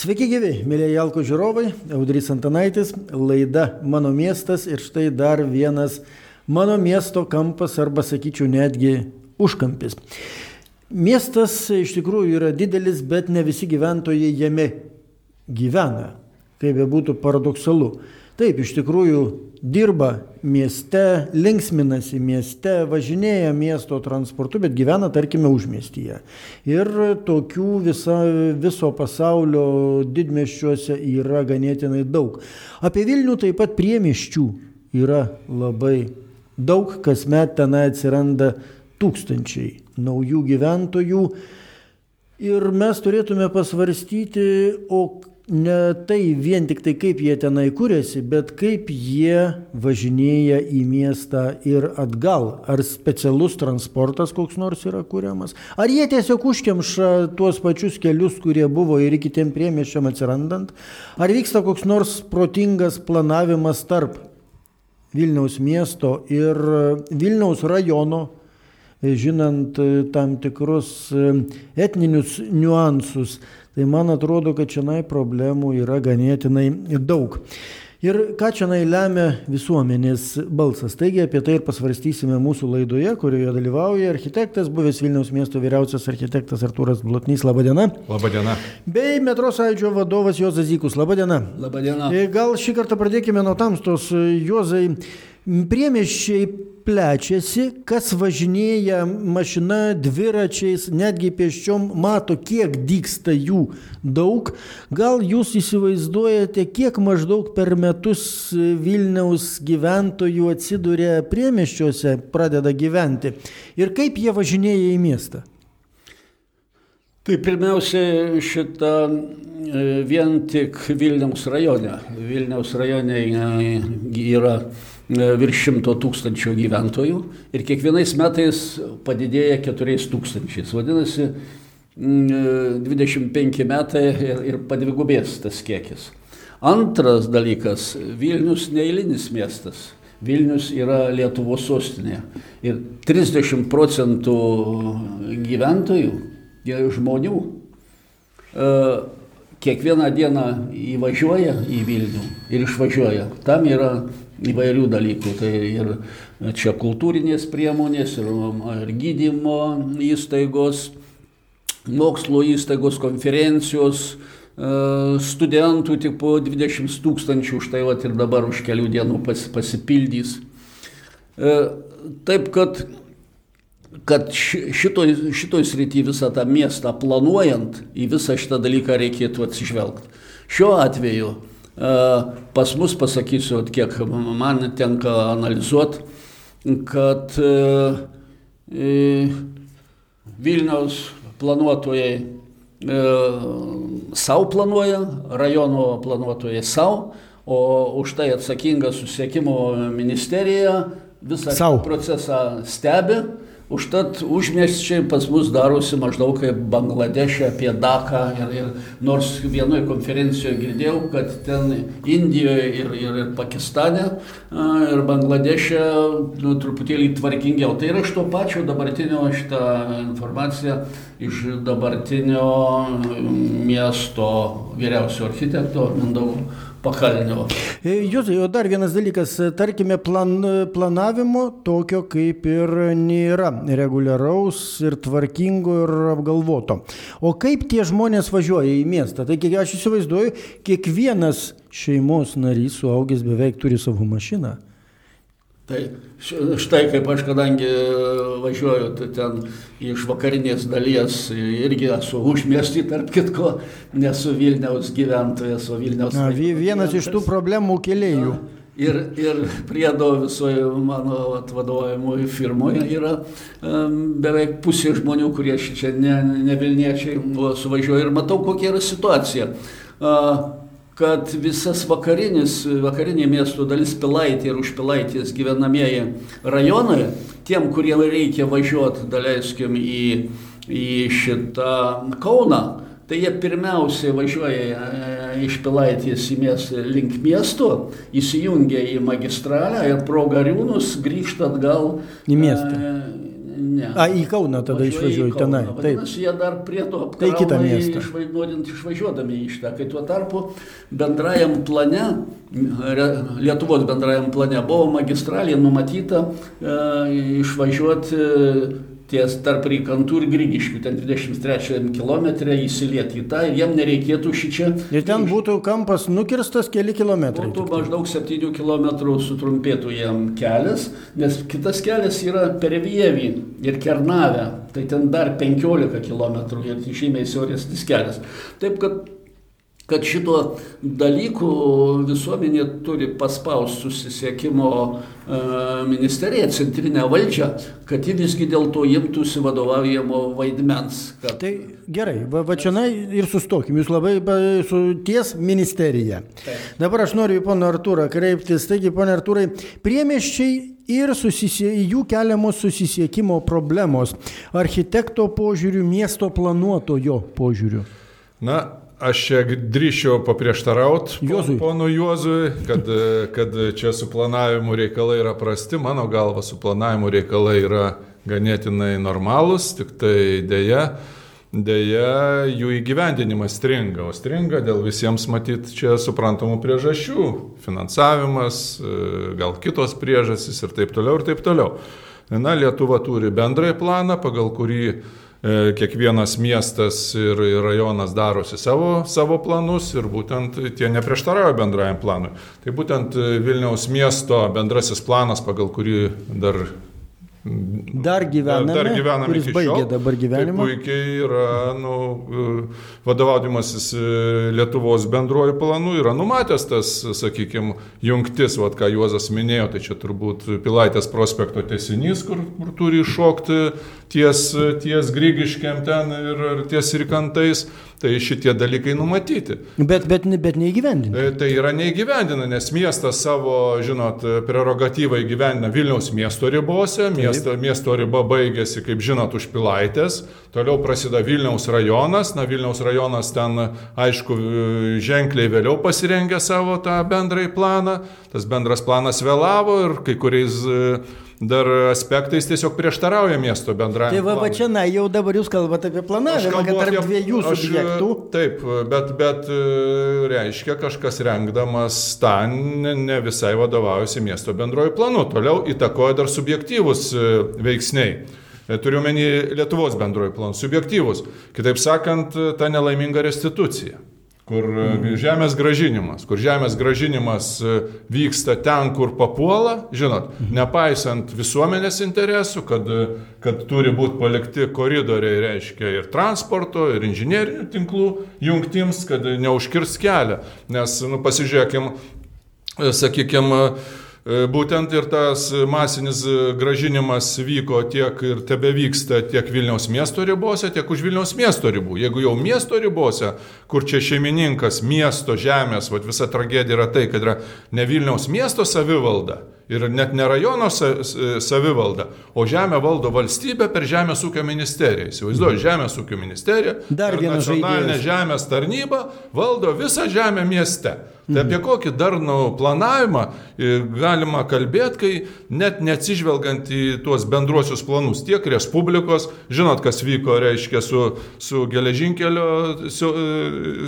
Sveiki gyvi, mėlyje Jalko žiūrovai, Audrys Antanaitis, laida Mano miestas ir štai dar vienas mano miesto kampas arba sakyčiau netgi užkampis. Miestas iš tikrųjų yra didelis, bet ne visi gyventojai jame gyvena, kaip be būtų paradoksalu. Taip, iš tikrųjų dirba mieste, linksminasi mieste, važinėja miesto transportu, bet gyvena, tarkime, užmiestyje. Ir tokių visa, viso pasaulio didmeščiuose yra ganėtinai daug. Apie Vilnių taip pat priemiščių yra labai daug, kasmet tenai atsiranda tūkstančiai naujų gyventojų. Ir mes turėtume pasvarstyti, o ne tai vien tik tai kaip jie tenai kūrėsi, bet kaip jie važinėja į miestą ir atgal. Ar specialus transportas koks nors yra kūriamas, ar jie tiesiog užkemša tuos pačius kelius, kurie buvo ir iki tiem priemieščiam atsirandant, ar vyksta koks nors protingas planavimas tarp Vilniaus miesto ir Vilniaus rajono žinant tam tikrus etninius niuansus, tai man atrodo, kad čia problemų yra ganėtinai daug. Ir ką čia lemia visuomenės balsas. Taigi apie tai ir pasvarstysime mūsų laidoje, kurioje dalyvauja architektas, buvęs Vilniaus miesto vyriausias architektas Artūras Blotnys. Labadiena. Labadiena. Bei metro sąjūdžio vadovas Jozas Zykus. Labadiena. Labadiena. Gal šį kartą pradėkime nuo tamstos. Jozai, priemiščiai plečiasi, kas važinėja mašina, dviračiais, netgi pėsčiom, mato, kiek dyksta jų daug. Gal jūs įsivaizduojate, kiek maždaug per metus Vilniaus gyventojų atsiduria priemiščiuose, pradeda gyventi ir kaip jie važinėja į miestą? Tai pirmiausia, šitą e, vien tik Vilniaus rajone. Vilniaus rajone e, yra virš šimto tūkstančių gyventojų ir kiekvienais metais padidėja keturiais tūkstančiais. Vadinasi, 25 e, metai ir, ir padvigubės tas kiekis. Antras dalykas - Vilnius neįlinis miestas. Vilnius yra Lietuvos sostinė. Ir 30 procentų gyventojų, žmonių, e, kiekvieną dieną įvažiuoja į Vilnių ir išvažiuoja. Tam yra įvairių dalykų. Tai ir čia kultūrinės priemonės, ir, ir gydymo įstaigos, mokslo įstaigos, konferencijos, e, studentų tik po 20 tūkstančių, štai vat ir dabar už kelių dienų pas, pasipildys. E, taip kad, kad šitoj, šitoj srity visą tą miestą planuojant, į visą šitą dalyką reikėtų atsižvelgti. Šiuo atveju Pas mus pasakysiu, kiek man tenka analizuoti, kad Vilniaus planuotojai savo planuoja, rajono planuotojai savo, o už tai atsakinga susiekimo ministerija visą procesą stebi Užtat užmiesčiai pas mus darosi maždaug kaip Bangladešė apie Daką ir, ir nors vienoje konferencijoje girdėjau, kad ten Indijoje ir, ir, ir Pakistane ir Bangladešė nu, truputėlį tvarkingiau. Tai yra iš to pačio dabartinio šitą informaciją iš dabartinio miesto vyriausio architekto Mindaugo pakalnio. E, Jūsų, o dar vienas dalykas, tarkime, plan, planavimo tokio kaip ir nėra, reguliaraus ir tvarkingo ir apgalvoto. O kaip tie žmonės važiuoja į miestą? Tai kiek aš įsivaizduoju, kiekvienas šeimos narys suaugęs beveik turi savo mašiną. Tai štai kaip aš, kadangi važiuoju tai ten iš vakarinės dalies, irgi esu užmiestį, tarp kitko, nesu Vilniaus gyventojas, o Vilniaus. Na, vienas iš tų problemų keliaių. Ir, ir priedo visoje mano vadovavimuoju firmoje yra um, beveik pusė žmonių, kurie čia ne, ne Vilniečiai, suvažiuoja ir matau, kokia yra situacija. Uh, kad visas vakarinis, vakarinė miesto dalis Pilaitė ir už Pilaitės gyvenamieji rajonai, tiem, kurie reikia važiuoti, daleiskim, į, į šitą Kauną, tai jie pirmiausiai važiuoja e, iš Pilaitės į miestą, link miesto, įsijungia į magistralę ir pro Gariūnus grįžta atgal į miestą. E, Ne. A, į Kauną tada išvažiuoju tenai. Taip. Vadinasi, jie dar prie to Tai kitą miestą. Išva, norint išvažiuodami į šitą, kai tuo tarpu bendrajam plane, Lietuvos bendrajam plane buvo magistralė numatyta e, išvažiuoti ties tarp Rykantų ir Grigiškių, ten 23 km įsilieti į tą ir jiem nereikėtų šičia. Ir ten būtų kampas nukirstas keli kilometrai. Būtų tai. maždaug 7 km sutrumpėtų jam kelias, nes kitas kelias yra per Vievį ir Kernavę, tai ten dar 15 km ir žymiai siauresnis kelias. Taip kad kad šito dalykų visuomenė turi paspausti susisiekimo e, ministeriją, centrinę valdžią, kad ji visgi dėl to imtųsi vadovaujamo vaidmens. Kad Tai gerai, va, va čia ir sustokim, jūs labai ba, su ties ministerija. Taip. Dabar aš noriu į poną Artūrą kreiptis. Taigi, poną Artūrai, priemiščiai ir susisie, jų keliamos susisiekimo problemos, architekto požiūrių, miesto planuotojo požiūrių. Na, aš čia drįšiau paprieštarauti Juozui. ponu Juozui, kad, kad čia su planavimu reikalai yra prasti. Mano galva, su planavimu reikalai yra ganėtinai normalūs, tik tai dėja, dėja jų įgyvendinimas stringa. O stringa dėl visiems matyt čia suprantamų priežasčių. Finansavimas, e, gal kitos priežastys ir taip toliau ir taip toliau. Na, Lietuva turi bendrąjį planą, pagal kurį kiekvienas miestas ir ir rajonas darosi savo, savo planus ir būtent tie neprieštarauja bendrajam planui. Tai būtent e, Vilniaus miesto bendrasis planas, pagal kurį dar Dar gyvename, dar gyvename kuris baigė dabar gyvenimą. Tai puikiai yra, nu, e, vadovaudimasis e, Lietuvos bendruoju planu, yra numatęs tas, sakykime, jungtis, vad ką Juozas minėjo, tai čia turbūt Pilaitės prospekto tesinys, kur, kur turi iššokti ties, ties Grygiškiam ten ir, ir ties Rikantais, tai šitie dalykai numatyti. Bet, bet, bet neįgyvendinti. E, Tai yra neįgyvendina, nes miestas savo, žinot, prerogatyvą įgyvendina Vilniaus miesto ribose, miesto, miesto riba baigėsi, kaip žinot, už Pilaitės, toliau prasideda Vilniaus rajonas, na Vilniaus rajonas ten, aišku, ženkliai vėliau pasirengė savo tą bendrąjį planą, tas bendras planas vėlavo ir kai kuriais dar aspektais tiesiog prieštarauja miesto bendrajam Tai va, va čia, na, jau dabar jūs kalbate apie planavimą, kad tarp dviejų subjektų. Taip, bet, bet e, reiškia, kažkas rengdamas tą ne, ne visai vadovaujasi miesto bendroju planu. Toliau įtakoja dar subjektyvus e, veiksniai. E, Turiu menį Lietuvos bendroju planu. Subjektyvus. Kitaip sakant, ta nelaiminga restitucija. Kur mm. žemės gražinimas, kur žemės gražinimas e, vyksta ten, kur papuola, žinot, nepaisant visuomenės interesų, kad, e, kad turi būti palikti koridoriai, reiškia, ir transporto, ir inžinierinių tinklų jungtims, kad neužkirs kelią. Nes, nu, pasižiūrėkim, sakykime, Būtent ir tas masinis gražinimas vyko tiek ir tebe vyksta tiek Vilniaus miesto ribose, tiek už Vilniaus miesto ribų. Jeigu jau miesto ribose, kur čia šeimininkas miesto žemės, vat visa tragedija yra tai, kad yra ne Vilniaus miesto savivalda ir net ne rajono savivalda, o žemę valdo valstybė per Žemės ūkio ministeriją. Įsivaizduoju, Žemės ūkio ministerija Dar per vienas nacionalinę žaidėjas. žemės tarnyba valdo visą žemę mieste. Tai apie kokį darnų planavimą e, galima kalbėti, kai net neatsižvelgiant į tuos bendruosius planus, tiek Respublikos, žinot, kas vyko, reiškia, su, su geležinkelio e,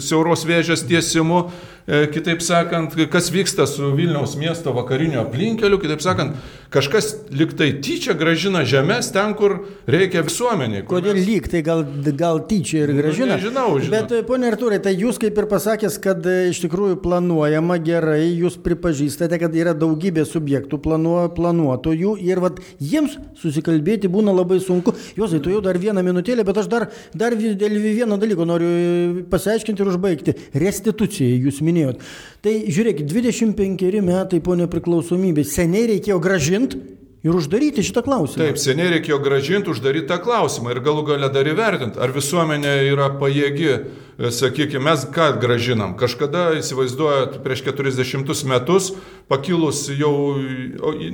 siauros vėžės tiesimu, e, kitaip sakant, kas vyksta su Vilniaus miesto vakariniu aplinkeliu, kitaip sakant, kažkas liktai tyčia gražina žemės ten, kur reikia visuomeniai. Kodėl mes- lyg, tai gal, gal tyčia ir gražina. nežinau, žinot. Bet, e, ponė Artūrai, tai jūs kaip ir pasakęs, kad e, iš tikrųjų planuojama gerai, jūs pripažįstate, kad yra daugybė subjektų planuo, planuotojų ir vat, jiems susikalbėti būna labai sunku. Juozai, tu jau dar vieną minutėlę, bet aš dar, dar dėl vieno dalyko noriu e, pasiaiškinti ir užbaigti. Restitucija, jūs minėjot. Tai žiūrėk, 25 metai po nepriklausomybės seniai reikėjo gražinti ir uždaryti šitą klausimą. Taip, seniai reikėjo gražinti, uždaryti tą klausimą ir galų galę dar įvertinti, ar visuomenė yra pajėgi sakykime, mes ką gražinam. Kažkada, įsivaizduojat, prieš 40 metus pakilus jau,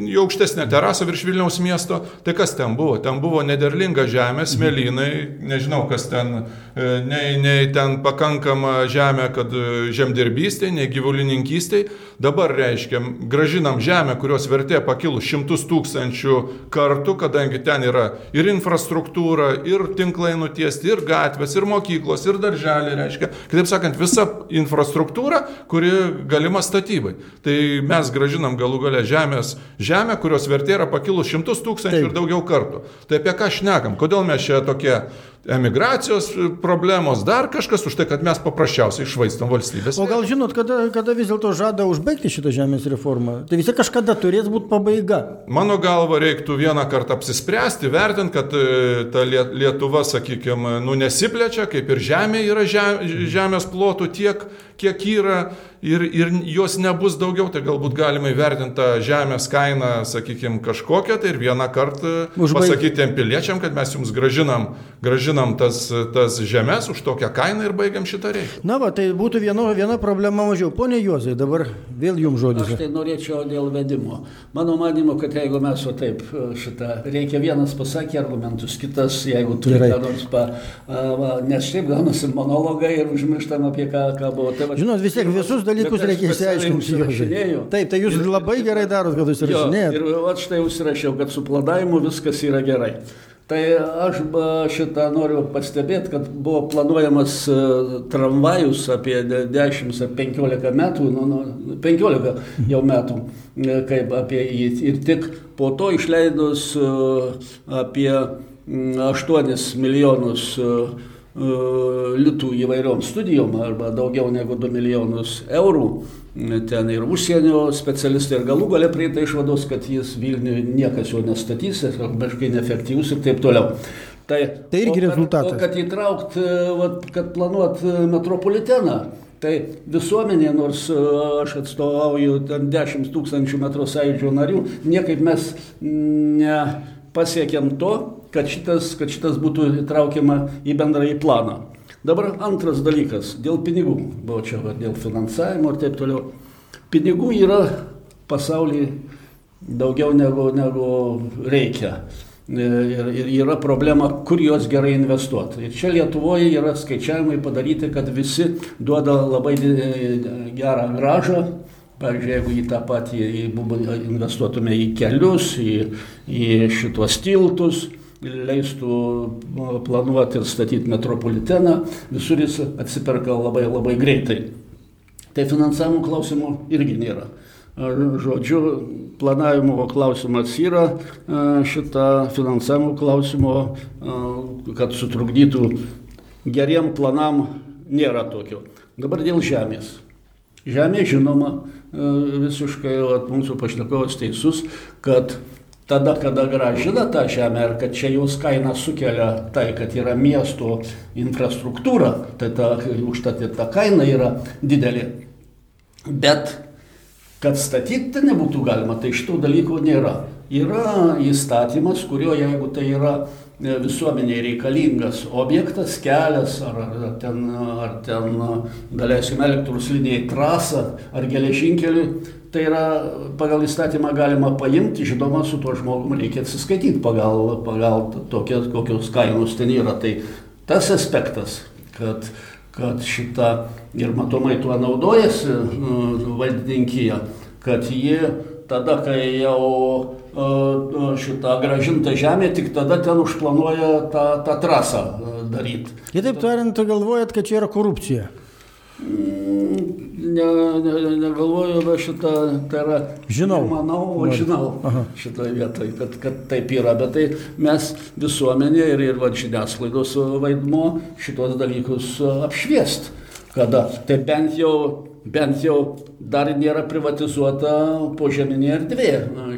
jau aukštesnę terasą virš Vilniaus miesto, tai kas ten buvo? Ten buvo nederlinga žemė, smėlynai, nežinau kas ten, e, nei, nei ten pakankama žemė, kad žemdirbystė, nei gyvulininkystė. Dabar reiškia, gražinam žemę, kurios vertė pakilus šimtus tūkstančių kartų, kadangi ten yra ir infrastruktūra, ir tinklai nutiesti, ir gatvės, ir mokyklos, ir darželiai, reiškia, kitaip sakant, visa infrastruktūra, kuri galima statybai. Tai mes gražinam galų galę žemės, žemę, kurios vertė yra pakilus šimtus tūkstančių Taip. ir daugiau kartų. Tai apie ką šnekam? Kodėl mes čia tokie emigracijos problemos, dar kažkas už tai, kad mes paprasčiausiai išvaistom valstybės. O gal žinot, kada, kada vis dėlto žada užbaigti šitą žemės reformą? Tai vis tiek kažkada turės būti pabaiga. Mano galva reiktų vieną kartą apsispręsti, vertint, kad e, ta Lietuva, sakykime, nu nesiplečia, kaip ir žemė yra žemės plotų tiek, kiek yra ir, ir jos nebus daugiau, tai galbūt galima įvertinti tą žemės kainą, sakykime, kažkokią, tai ir vieną kartą Užbaig... pasakyti tiem piliečiam, kad mes jums gražinam, gražinam tas, tas žemės už tokią kainą ir baigiam šitą reikalą. Na, va, tai būtų viena, viena problema mažiau. Pone Juozai, dabar vėl jums žodis. Aš tai norėčiau dėl vedimo. Mano manimo, kad jeigu mes o taip šitą, reikia vienas pasakė argumentus, kitas, jeigu turi ką nors pa, va, nes šiaip gaunasi monologai ir užmirštam apie ką, ką buvo. Tai, va, Žinot, vis tiek visus dalykus reikia išsiaiškinti. Taip, tai jūs ir, labai gerai darot, kad užsirašinėjate. Ir va štai užsirašiau, kad su planavimu viskas yra gerai. Tai aš šitą noriu pastebėti, kad buvo planuojamas e, tramvajus apie 10 ar 15 metų, nu, nu, 15 jau metų, e, kaip apie jį. Ir tik po to išleidus e, apie 8 milijonus litų įvairiom studijom arba daugiau negu 2 milijonus eurų ten ir užsienio specialistai ir galų gale prieita išvados, kad jis Vilniuje niekas jo nestatys, kažkai neefektyvus ir taip toliau. Tai, tai irgi rezultatas. O kad įtraukt, e, kad planuot e, metropoliteną, tai visuomenė, nors e, aš atstovauju ten 10 tūkstančių metro sąjūdžio narių, niekaip mes nepasiekėm to, kad šitas, kad šitas būtų įtraukiama į bendrąjį planą. Dabar antras dalykas - dėl pinigų. Buvo čia va, dėl finansavimo ir taip toliau. Pinigų yra pasaulyje daugiau negu, negu reikia. Ir, ir yra problema, kur juos gerai investuoti. Ir čia Lietuvoje yra skaičiavimai padaryti, kad visi duoda labai gerą gražą. Pavyzdžiui, jeigu į tą patį investuotume į kelius, į, į šitos tiltus, leistų planuoti ir statyti metropoliteną, visur jis atsiperka labai labai greitai. Tai finansavimo klausimų irgi nėra. Žodžiu, planavimo klausimas yra šitą finansavimo klausimo, kad sutrukdytų geriem planam, nėra tokio. Dabar dėl žemės. Žemė, žinoma, visiškai mūsų pašnekovas teisus, kad tada, kada gražina tą žemę ir kad čia jos kaina sukelia tai, kad yra miesto infrastruktūra, tai ta, užtat ir ta kaina yra didelė. Bet kad statyti tai nebūtų galima, tai šitų dalykų nėra. Yra įstatymas, kurio jeigu tai yra e, visuomeniai reikalingas objektas, kelias, ar, ar ten, ar ten galėsime elektros linijai trasą, ar geležinkeliui, Tai yra pagal įstatymą galima paimti, žinoma, su tuo žmogumi reikia atsiskaityti pagal, pagal tokios, kokios kainos ten yra. Tai tas aspektas, kad, kad šita ir matomai tuo naudojasi nu, valdininkyje, kad jie tada, kai jau šitą gražintą žemę, tik tada ten užplanuoja tą, tą trasą daryti. Kitaip tariant, galvojat, kad čia yra korupcija? ne, ne, negalvoju apie šitą, tai yra. Žinau. Manau, o žinau šitoje vietoje, kad, kad taip yra, bet tai mes visuomenė ir, ir va, žiniasklaidos vaidmo šitos dalykus apšviest. Kada tai bent jau, bent jau dar nėra privatizuota požeminė erdvė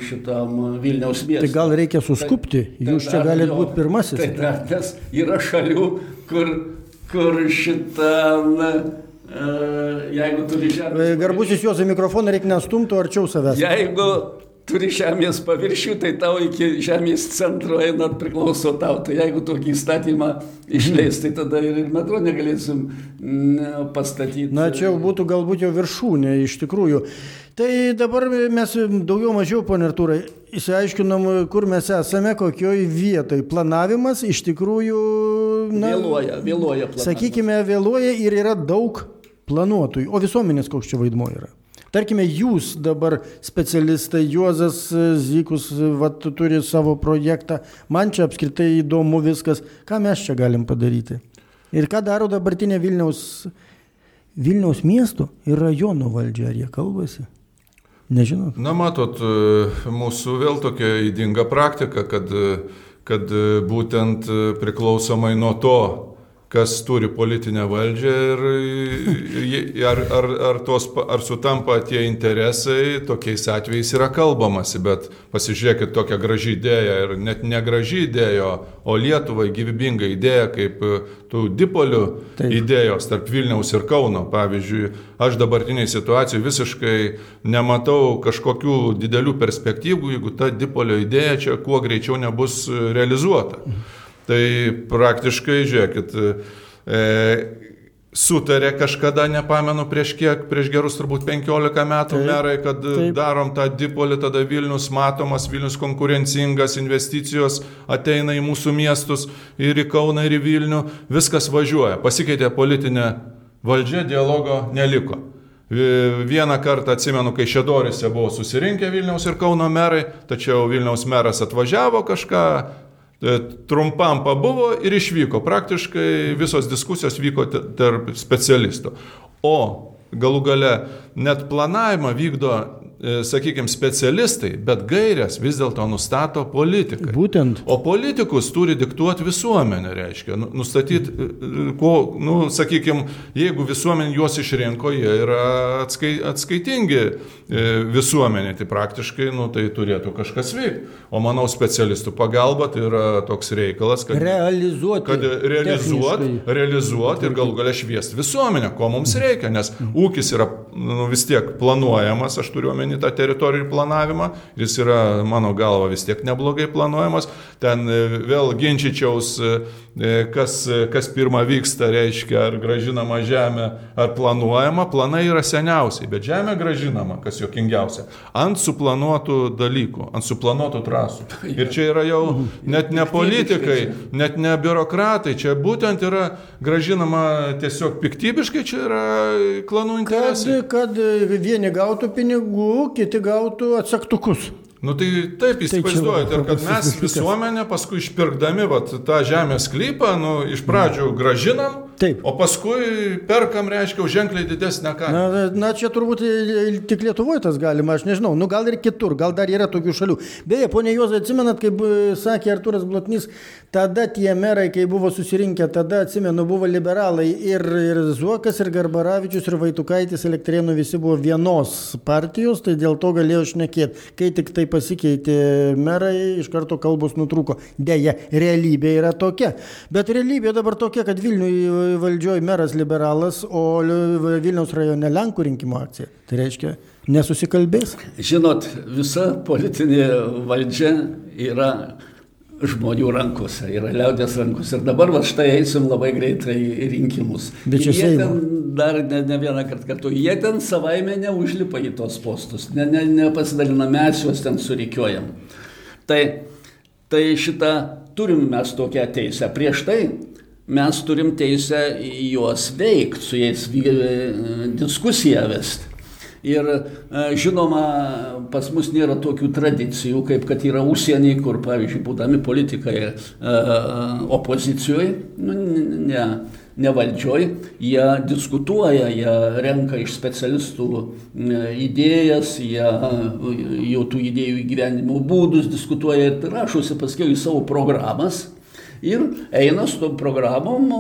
šitam Vilniaus miestui. Tai gal reikia suskupti, tai, jūs tai čia galite būti pirmasis. Tai dar, nes yra šalių, kur, kur šitam jeigu turi žemės. Garbusis Jozai mikrofoną reikia nestumti arčiau savęs. Jeigu turi žemės paviršių, tai tau iki žemės centro einant priklauso tau. Tai jeigu tokį įstatymą išleis, tai tada ir metro negalėsim pastatyti. Na, čia jau būtų galbūt jau viršūnė iš tikrųjų. Tai dabar mes daugiau mažiau, ponė Artūrai, įsiaiškinom, kur mes esame, kokioj vietoj. Planavimas iš tikrųjų... Na, vėluoja, vėluoja. Planavimas. Sakykime, vėluoja ir yra daug planuotojų. O visuomenės koks čia vaidmo yra? Tarkime, jūs dabar specialistai, Juozas Zykus, vat, turi savo projektą, man čia apskritai įdomu viskas, ką mes čia galim padaryti. Ir ką daro dabartinė Vilniaus, Vilniaus miesto ir rajono valdžia, ar jie kalbasi? Nežinot. Na, matot, mūsų vėl tokia įdinga praktika, kad, kad būtent priklausomai nuo to, kas turi politinę valdžią ir ar, ar, ar, tos, ar sutampa tie interesai, tokiais atvejais yra kalbamasi, bet pasižiūrėkit tokią gražį idėją ir net ne gražį idėją, o Lietuvai gyvybinga idėja kaip tų dipolių Taip. idėjos tarp Vilniaus ir Kauno. Pavyzdžiui, aš dabartiniai situacijai visiškai nematau kažkokių didelių perspektyvų, jeigu ta dipolio idėja čia kuo greičiau nebus realizuota. Mhm. Tai praktiškai, žiūrėkit, e, sutarė kažkada, nepamenu, prieš kiek, prieš gerus turbūt 15 metų taip, merai, kad taip. darom tą dipolį, tada Vilnius matomas, Vilnius konkurencingas, investicijos ateina į mūsų miestus ir į Kauną, ir į Vilnių, viskas važiuoja. Pasikeitė politinė valdžia, dialogo neliko. Vieną kartą atsimenu, kai Šedorise buvo susirinkę Vilniaus ir Kauno merai, tačiau Vilniaus meras atvažiavo kažką E, trumpam pabuvo ir išvyko. Praktiškai visos diskusijos vyko tarp specialistų. O galų gale net planavimą vykdo E, sakykime, specialistai, bet gairias vis dėlto nustato politikai. Būtent. O politikus turi diktuoti visuomenė, reiškia, nu, nustatyti, e, e, ko, nu, sakykime, jeigu visuomenė juos išrinko, jie yra atskai, atskaitingi visuomenė, tai praktiškai, nu, tai turėtų kažkas veikti. O manau, specialistų pagalba tai yra toks reikalas, kad realizuoti. Kad realizuoti, realizuoti ir galų galę šviesti visuomenę, ko mums reikia, nes ūkis yra nu, vis tiek planuojamas, aš turiu omeny omeny tą teritorijų planavimą, jis yra mano galva vis tiek neblogai planuojamas. Ten e, vėl ginčičiaus, e, e, kas, kas pirmą vyksta, reiškia, ar gražinama žemė, ar planuojama. Planai yra seniausiai, bet žemė gražinama, kas jokingiausia, ant suplanuotų dalykų, ant suplanuotų trasų. Ir čia yra jau net ne politikai, net ne biurokratai, čia būtent yra gražinama tiesiog piktybiškai, čia yra klanų interesai. Kad, kad vieni gautų pinigų, kiti gautų atsaktukus. Nu tai taip tai įsivaizduojate, ir kad mes visuomenė paskui išpirkdami vat, tą žemės sklypą, nu, iš pradžių gražinam, Taip. O paskui perkam, reiškia, už ženkliai didesnę kainą. Na, na, čia turbūt tik Lietuvoje tas galima, aš nežinau, nu gal ir kitur, gal dar yra tokių šalių. Beje, ponė Juozai, atsimenat, kaip sakė Arturas Blotnys, tada tie merai, kai buvo susirinkę, tada atsimenu, buvo liberalai ir, ir Zuokas, ir Garbaravičius, ir Vaitukaitis, Elektrėnų visi buvo vienos partijos, tai dėl to galėjau šnekėti. Kai tik tai pasikeitė merai, iš karto kalbos nutrūko. Deja, realybė yra tokia. Bet realybė dabar tokia, kad Vilniui valdžioje meras liberalas, o Vilniaus rajone Lenkų rinkimų akcija. Tai reiškia, nesusikalbės. Žinot, visa politinė valdžia yra žmonių rankose, yra liaudės rankose. Ir dabar va štai eisim labai greitai į rinkimus. Bet čia jie ten dar ne, ne vieną kartą kartu, jie ten savaime neužlipa į tos postus, nepasidalina ne, ne mes juos ten surikiuojam. Tai, tai šitą turim mes tokią teisę. Prieš tai mes turim teisę juos veikti, su jais diskusiją vesti. Ir žinoma, pas mus nėra tokių tradicijų, kaip kad yra užsienį, kur, pavyzdžiui, būdami politikai opozicijoje, nu, ne, ne valdžioj, jie diskutuoja, jie renka iš specialistų idėjas, jie jau tų idėjų įgyvenimo būdus diskutuoja ir rašosi paskui į savo programas ir eina su tom programom,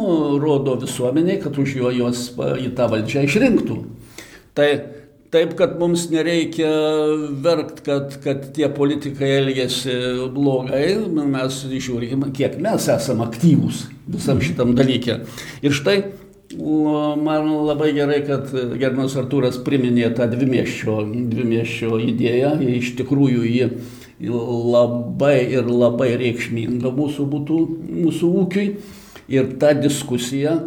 rodo visuomeniai, kad už jo juos į tą valdžią išrinktų. Tai Taip, kad mums nereikia verkt, kad, kad tie politikai elgėsi blogai, mes žiūrime, kiek mes esame aktyvūs visam šitam dalykė. Ir štai Man labai gerai, kad gerbiamas Artūras priminė tą dvimieščio, dvimieščio idėją. Iš tikrųjų, ji labai ir labai reikšminga mūsų, būtų, mūsų ūkiui. Ir tą diskusiją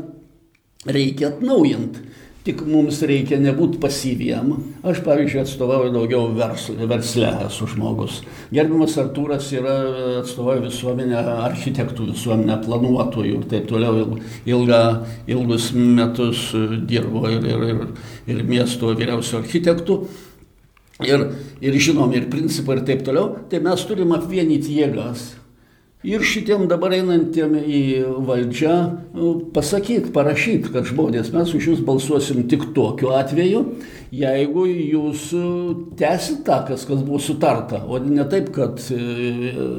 reikia atnaujinti. Tik mums reikia nebūti pasyviem. Aš, pavyzdžiui, atstovauju daugiau versle, versle esu žmogus. Gerbiamas Artūras yra atstovauja visuomenę, architektų visuomenę, planuotojų ir taip toliau. Ilga, ilgus metus dirbo ir, ir, ir, ir miesto vyriausio architektų. Ir, ir žinom ir principą ir taip toliau. Tai mes turim apvienyti jėgas Ir šitiem dabar einantiem į valdžią nu, pasakyti, parašyti, kad žmonės mes už jūs balsuosim tik tokiu atveju, jeigu jūs tęsit tą, kas, kas buvo sutarta, o ne taip, kad e,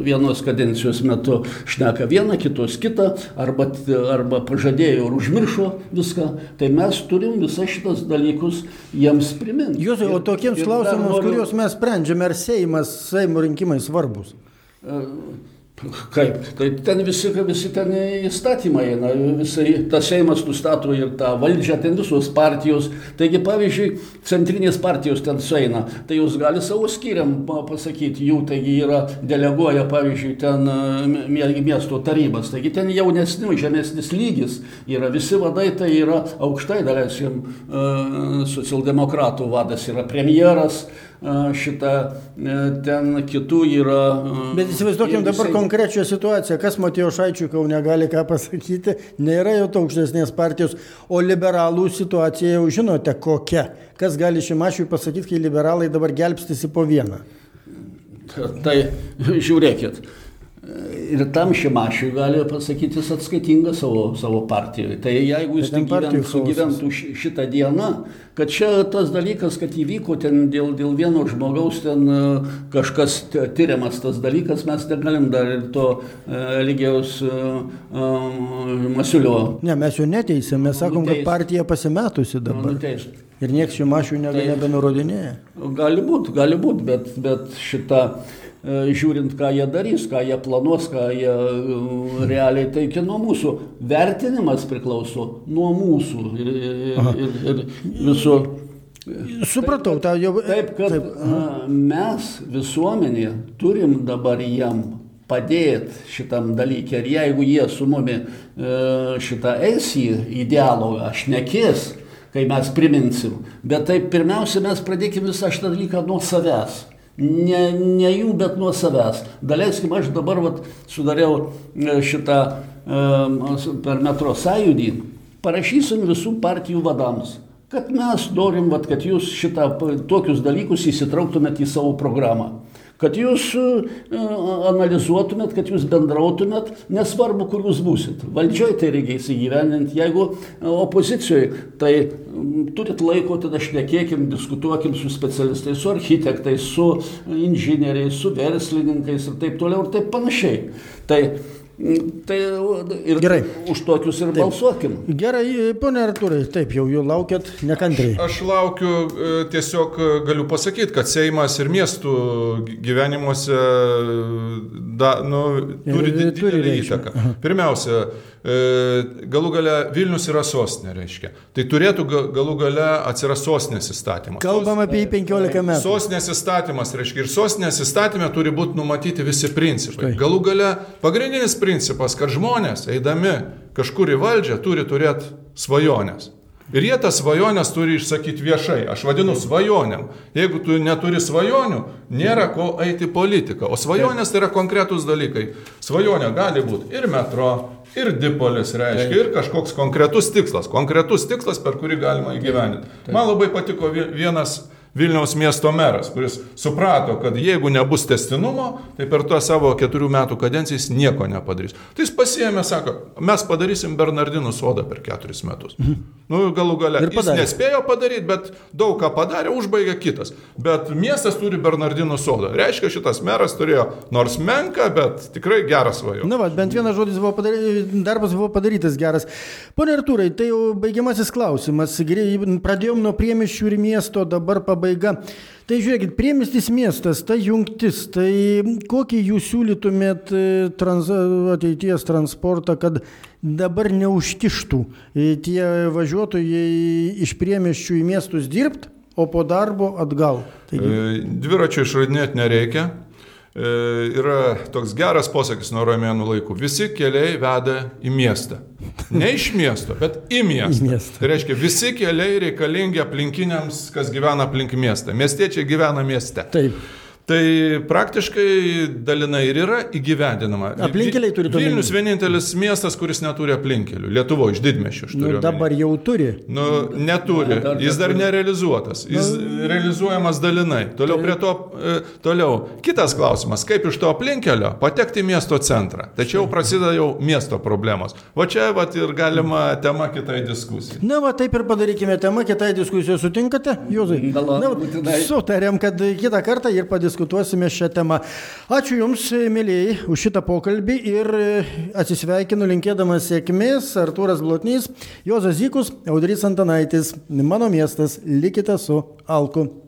vienos kadencijos metu šneka vieną, kitos kitą, arba, arba pažadėjo ir užmiršo viską, tai mes turim visas šitas dalykus jiems priminti. Jūs, o tokiems klausimams, noriu... kuriuos mes sprendžiame, ar Seimas, Seimo rinkimai svarbus? Uh, Kaip? Tai ten visi, visi ten įstatymai eina, visai tas Seimas nustato ir tą valdžią, ten visos partijos. Taigi, pavyzdžiui, centrinės partijos ten sueina, tai jūs gali savo skyriam pasakyti, jų taigi yra, deleguoja, pavyzdžiui, ten miesto tarybas. Taigi ten jaunesnis, žemesnis lygis yra, visi vadai tai yra aukštai, daleiskim, socialdemokratų vadas yra premjeras šitą, e, ten kitų yra. Bet įsivaizduokim dabar visai... konkrečią situaciją, kas Matijo Šaičiui Kaune gali ką pasakyti, nėra jau to aukštesnės partijos, o liberalų situacija jau žinote kokia. Kas gali Šimašiui pasakyti, kai liberalai dabar gelbstisi po vieną? Tai žiūrėkit ir tam Šimašiui gali pasakyti, jis atskaitingas savo, savo partijai. Tai jeigu jis tik gyvent, sugyventų šitą dieną, kad čia tas dalykas, kad įvyko ten dėl, dėl vieno žmogaus, ten e, kažkas tyriamas tas dalykas, mes negalim dar ir to e, Eligijaus uh, Masiulio. Ne, mes jo neteisėme, mes sakom, nuteist. kad partija pasimetusi dabar. Nuteist. Ir nieks Šimašiui nebenurodinėja. Gali būti, gali būti, bet, bet šita E, žiūrint, ką jie darys, ką jie planuos, ką jie e, realiai teikia nuo mūsų. Vertinimas priklauso nuo mūsų ir, ir, ir, ir visų. Supratau, tą jau. Taip, kad taip. mes visuomenė turim dabar jam padėti šitam dalykui ir jeigu jie su mumi e, šitą eis į dialogą, aš nekės, kai mes priminsim, bet taip pirmiausia mes pradėkime visą šitą dalyką nuo savęs ne, ne jų, bet nuo savęs. Daleiskim, aš dabar vat, sudariau e, šitą e, per metro sąjūdį, parašysim visų partijų vadams, kad mes norim, vat, kad jūs šitą tokius dalykus įsitrauktumėt į savo programą kad jūs e, analizuotumėt, kad jūs bendrautumėt, nesvarbu, kur jūs būsit. Valdžioje tai reikia įsigyveninti, jeigu opozicijoje, tai turit laiko, tada šnekėkim, diskutuokim su specialistais, su architektais, su inžinieriais, su verslininkais ir taip toliau ir taip panašiai. Tai Tai ir Gerai. už tokius ir taip. balsuokim. Gerai, ponė Arturai, taip jau jų laukiat nekantriai. Aš laukiu, e, tiesiog e, galiu pasakyti, kad Seimas ir miestų gyvenimuose da, nu, turi didelį įtaką. Pirmiausia, E, galų gale Vilnius yra sostinė, reiškia. Tai turėtų galų gale atsirasti sostinės įstatymas. Kalbam apie jį 15 metų. Sostinės įstatymas, reiškia, ir sostinės įstatymė turi būti numatyti visi principai. Štai. Galų gale pagrindinis principas, kad žmonės, eidami kažkur į valdžią, turi turėti svajonės. Ir jie tas svajonės turi išsakyti viešai. Aš vadinu svajonėm. Jeigu tu neturi svajonių, nėra ko eiti į politiką. O svajonės tai yra konkretūs dalykai. Svajonė gali būti ir metro, ir dipolis reiškia, ir kažkoks konkretus tikslas, konkretus tikslas, per kurį galima įgyveninti. Man labai patiko vienas Vilniaus miesto meras, kuris suprato, kad jeigu nebus testinumo, tai per tą savo keturių metų kadenciją jis nieko nepadarys. Tai jis pasiemė, sako, mes padarysim Bernardinų sodą per keturis metus. Mhm. Nu, galų gale. Jis nespėjo padaryti, bet daug ką padarė, užbaigė kitas. Bet miestas turi Bernardinų sodą. Reiškia, šitas meras turėjo nors menką, bet tikrai gerą svajonę. Na, va, bent vienas žodis buvo padarytas, darbas buvo padarytas geras. Pone Artūrai, tai jau baigiamasis klausimas. Pradėjom nuo priemiščių ir miesto, dabar pabaigėme pabaiga. Tai žiūrėkit, priemestis miestas, ta jungtis, tai kokį jūs siūlytumėt e, trans, ateities transportą, kad dabar neužkištų e, tie važiuotojai iš priemeščių į miestus dirbti, o po darbo atgal? Taigi... E, dviračio išradinėti nereikia. Yra toks geras posakis nuo romėnų laikų. Visi keliai veda į miestą. Ne iš miesto, bet į miestą. Į miestą. Tai reiškia, visi keliai reikalingi aplinkiniams, kas gyvena aplink miestą. Miestiečiai gyvena mieste. Taip. Tai praktiškai dalinai ir yra įgyvendinama. Aplinkeliai turi turėti. Vilnius vienintelis miestas, kuris neturi aplinkelių. Lietuvo iš didmešių. Nu, dabar jau turi. Nu, neturi. Dar Jis dar nerealizuotas. Jis nu, realizuojamas dalinai. Toliau prie to, e, toliau. Kitas klausimas, kaip iš to aplinkelio patekti į miesto centrą. Tačiau prasideda jau miesto problemos. Va čia va ir galima tema kitai diskusijai. Na, va taip ir padarykime temą kitai diskusijai. Sutinkate, Jūzai? Na, sutarėm, kad kitą kartą ir padiskutuosime diskutuosime šią temą. Ačiū Jums, mėlyjei, už šitą pokalbį ir atsisveikinu linkėdamas sėkmės. Artūras Blotnys, Jozas Zykus, Audrys Antanaitis, mano miestas. Likite su Alku.